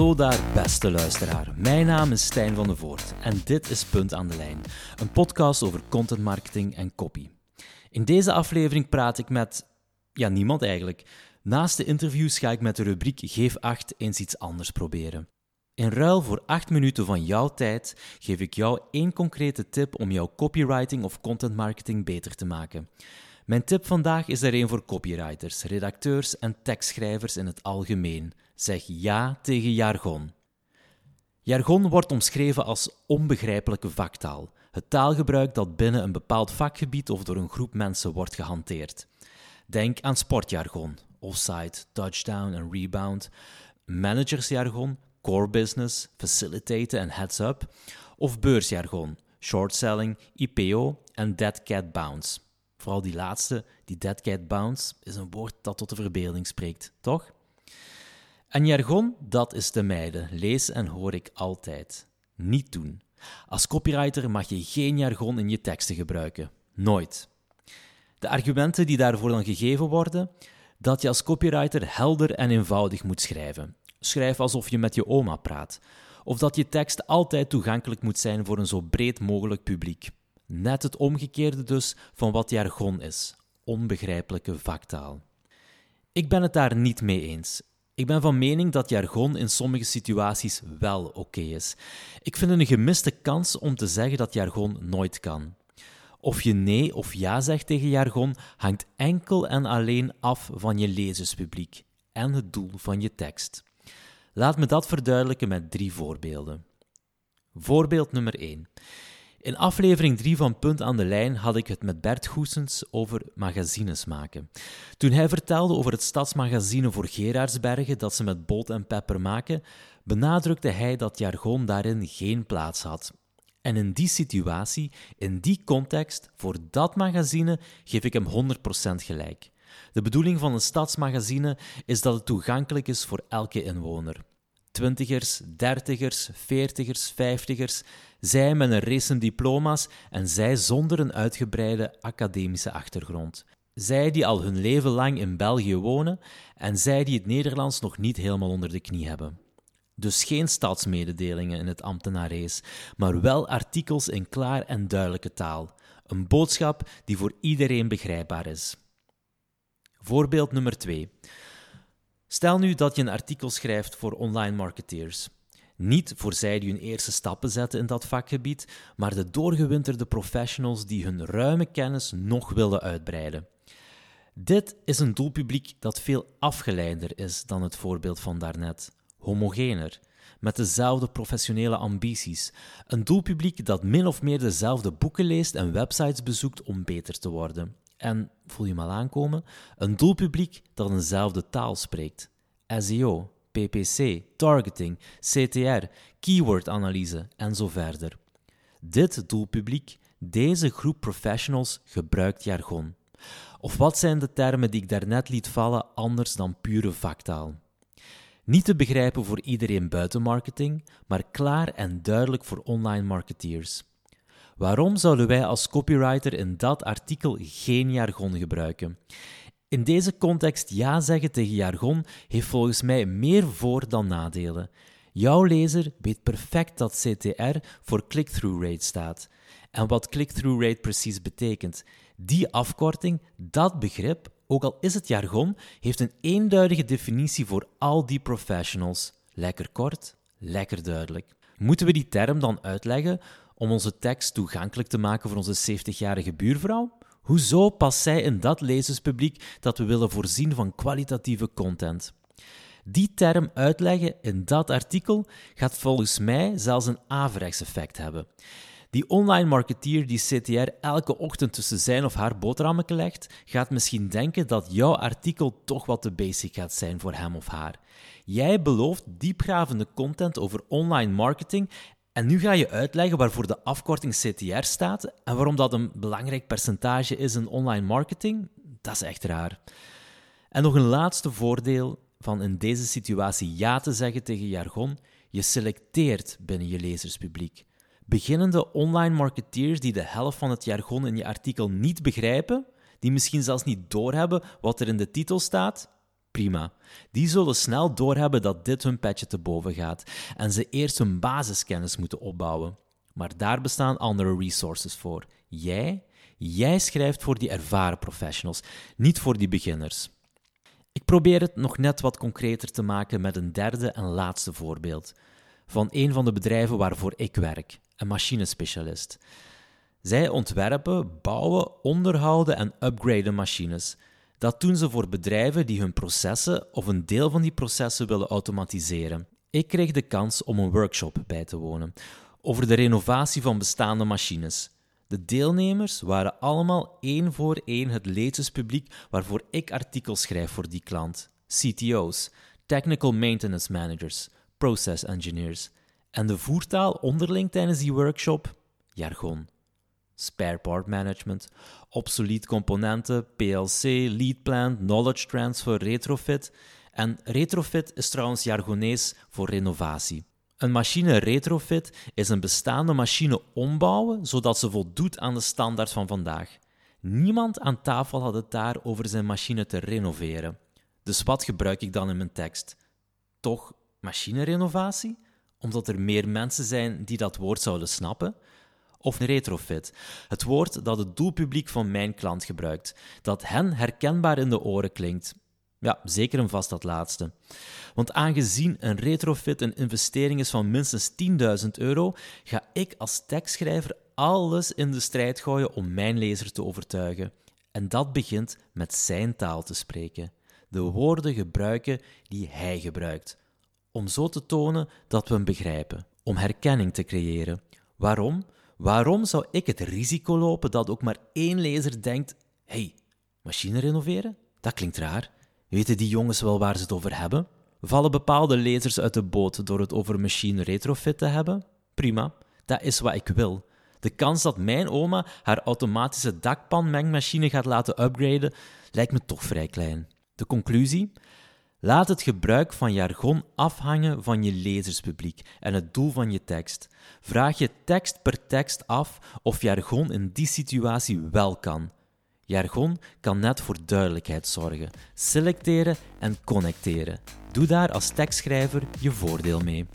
Hallo daar, beste luisteraar. Mijn naam is Stijn van de Voort en dit is Punt aan de Lijn, een podcast over content marketing en copy. In deze aflevering praat ik met, ja, niemand eigenlijk. Naast de interviews ga ik met de rubriek Geef 8 eens iets anders proberen. In ruil voor 8 minuten van jouw tijd geef ik jou één concrete tip om jouw copywriting of content marketing beter te maken. Mijn tip vandaag is er een voor copywriters, redacteurs en tekstschrijvers in het algemeen. Zeg ja tegen jargon. Jargon wordt omschreven als onbegrijpelijke vaktaal, het taalgebruik dat binnen een bepaald vakgebied of door een groep mensen wordt gehanteerd. Denk aan sportjargon, offside, touchdown en rebound, managersjargon, core business, facilitaten en heads-up, of beursjargon, short selling, IPO en dead cat bounce. Vooral die laatste, die dead cat bounce, is een woord dat tot de verbeelding spreekt, toch? En jargon, dat is te mijden. Lees en hoor ik altijd. Niet doen. Als copywriter mag je geen jargon in je teksten gebruiken. Nooit. De argumenten die daarvoor dan gegeven worden, dat je als copywriter helder en eenvoudig moet schrijven. Schrijf alsof je met je oma praat. Of dat je tekst altijd toegankelijk moet zijn voor een zo breed mogelijk publiek. Net het omgekeerde dus van wat jargon is: onbegrijpelijke vaktaal. Ik ben het daar niet mee eens. Ik ben van mening dat jargon in sommige situaties wel oké is. Ik vind het een gemiste kans om te zeggen dat jargon nooit kan. Of je nee of ja zegt tegen jargon hangt enkel en alleen af van je lezerspubliek en het doel van je tekst. Laat me dat verduidelijken met drie voorbeelden. Voorbeeld nummer 1. In aflevering 3 van Punt aan de Lijn had ik het met Bert Goesens over magazines maken. Toen hij vertelde over het stadsmagazine voor Gerardsbergen dat ze met Bolt en Pepper maken, benadrukte hij dat jargon daarin geen plaats had. En in die situatie, in die context, voor dat magazine, geef ik hem 100% gelijk. De bedoeling van een stadsmagazine is dat het toegankelijk is voor elke inwoner. Twintigers, dertigers, veertigers, vijftigers, zij met een race diploma's en zij zonder een uitgebreide academische achtergrond. Zij die al hun leven lang in België wonen en zij die het Nederlands nog niet helemaal onder de knie hebben. Dus geen stadsmededelingen in het ambtenarees, maar wel artikels in klaar en duidelijke taal. Een boodschap die voor iedereen begrijpbaar is. Voorbeeld nummer 2. Stel nu dat je een artikel schrijft voor online marketeers. Niet voor zij die hun eerste stappen zetten in dat vakgebied, maar de doorgewinterde professionals die hun ruime kennis nog willen uitbreiden. Dit is een doelpubliek dat veel afgeleider is dan het voorbeeld van daarnet, homogener, met dezelfde professionele ambities. Een doelpubliek dat min of meer dezelfde boeken leest en websites bezoekt om beter te worden. En, voel je mal aankomen, een doelpubliek dat eenzelfde taal spreekt. SEO, PPC, targeting, CTR, keywordanalyse en zo verder. Dit doelpubliek, deze groep professionals, gebruikt jargon. Of wat zijn de termen die ik daarnet liet vallen anders dan pure vaktaal? Niet te begrijpen voor iedereen buiten marketing, maar klaar en duidelijk voor online marketeers. Waarom zouden wij als copywriter in dat artikel geen jargon gebruiken? In deze context ja zeggen tegen jargon heeft volgens mij meer voor- dan nadelen. Jouw lezer weet perfect dat CTR voor click-through rate staat. En wat click-through rate precies betekent. Die afkorting, dat begrip, ook al is het jargon, heeft een eenduidige definitie voor al die professionals. Lekker kort, lekker duidelijk. Moeten we die term dan uitleggen om onze tekst toegankelijk te maken voor onze 70-jarige buurvrouw? Hoezo past zij in dat lezerspubliek dat we willen voorzien van kwalitatieve content? Die term uitleggen in dat artikel gaat volgens mij zelfs een averechts effect hebben. Die online marketeer die CTR elke ochtend tussen zijn of haar boterhammen legt, gaat misschien denken dat jouw artikel toch wat te basic gaat zijn voor hem of haar. Jij belooft diepgravende content over online marketing en nu ga je uitleggen waarvoor de afkorting CTR staat en waarom dat een belangrijk percentage is in online marketing. Dat is echt raar. En nog een laatste voordeel van in deze situatie ja te zeggen tegen jargon. Je selecteert binnen je lezerspubliek. Beginnende online marketeers die de helft van het jargon in je artikel niet begrijpen, die misschien zelfs niet doorhebben wat er in de titel staat, Prima. Die zullen snel doorhebben dat dit hun petje te boven gaat en ze eerst hun basiskennis moeten opbouwen. Maar daar bestaan andere resources voor. Jij, jij schrijft voor die ervaren professionals, niet voor die beginners. Ik probeer het nog net wat concreter te maken met een derde en laatste voorbeeld. Van een van de bedrijven waarvoor ik werk, een machinespecialist. Zij ontwerpen, bouwen, onderhouden en upgraden machines. Dat doen ze voor bedrijven die hun processen of een deel van die processen willen automatiseren. Ik kreeg de kans om een workshop bij te wonen over de renovatie van bestaande machines. De deelnemers waren allemaal één voor één het lezerspubliek waarvoor ik artikels schrijf voor die klant. CTO's, Technical Maintenance Managers, Process Engineers. En de voertaal onderling tijdens die workshop? Jargon. Spare part management, obsolete componenten, PLC, lead plan, knowledge transfer, retrofit. En retrofit is trouwens jargonees voor renovatie. Een machine retrofit is een bestaande machine ombouwen zodat ze voldoet aan de standaard van vandaag. Niemand aan tafel had het daar over zijn machine te renoveren. Dus wat gebruik ik dan in mijn tekst? Toch machine-renovatie? Omdat er meer mensen zijn die dat woord zouden snappen? Of retrofit, het woord dat het doelpubliek van mijn klant gebruikt, dat hen herkenbaar in de oren klinkt. Ja, zeker en vast dat laatste. Want aangezien een retrofit een investering is van minstens 10.000 euro, ga ik als tekstschrijver alles in de strijd gooien om mijn lezer te overtuigen. En dat begint met zijn taal te spreken. De woorden gebruiken die hij gebruikt. Om zo te tonen dat we hem begrijpen. Om herkenning te creëren. Waarom? Waarom zou ik het risico lopen dat ook maar één lezer denkt: hey, machine renoveren? Dat klinkt raar. Weten die jongens wel waar ze het over hebben? Vallen bepaalde lezers uit de boot door het over machine retrofit te hebben? Prima, dat is wat ik wil. De kans dat mijn oma haar automatische dakpanmengmachine gaat laten upgraden lijkt me toch vrij klein. De conclusie? Laat het gebruik van jargon afhangen van je lezerspubliek en het doel van je tekst. Vraag je tekst per tekst af of jargon in die situatie wel kan. Jargon kan net voor duidelijkheid zorgen, selecteren en connecteren. Doe daar als tekstschrijver je voordeel mee.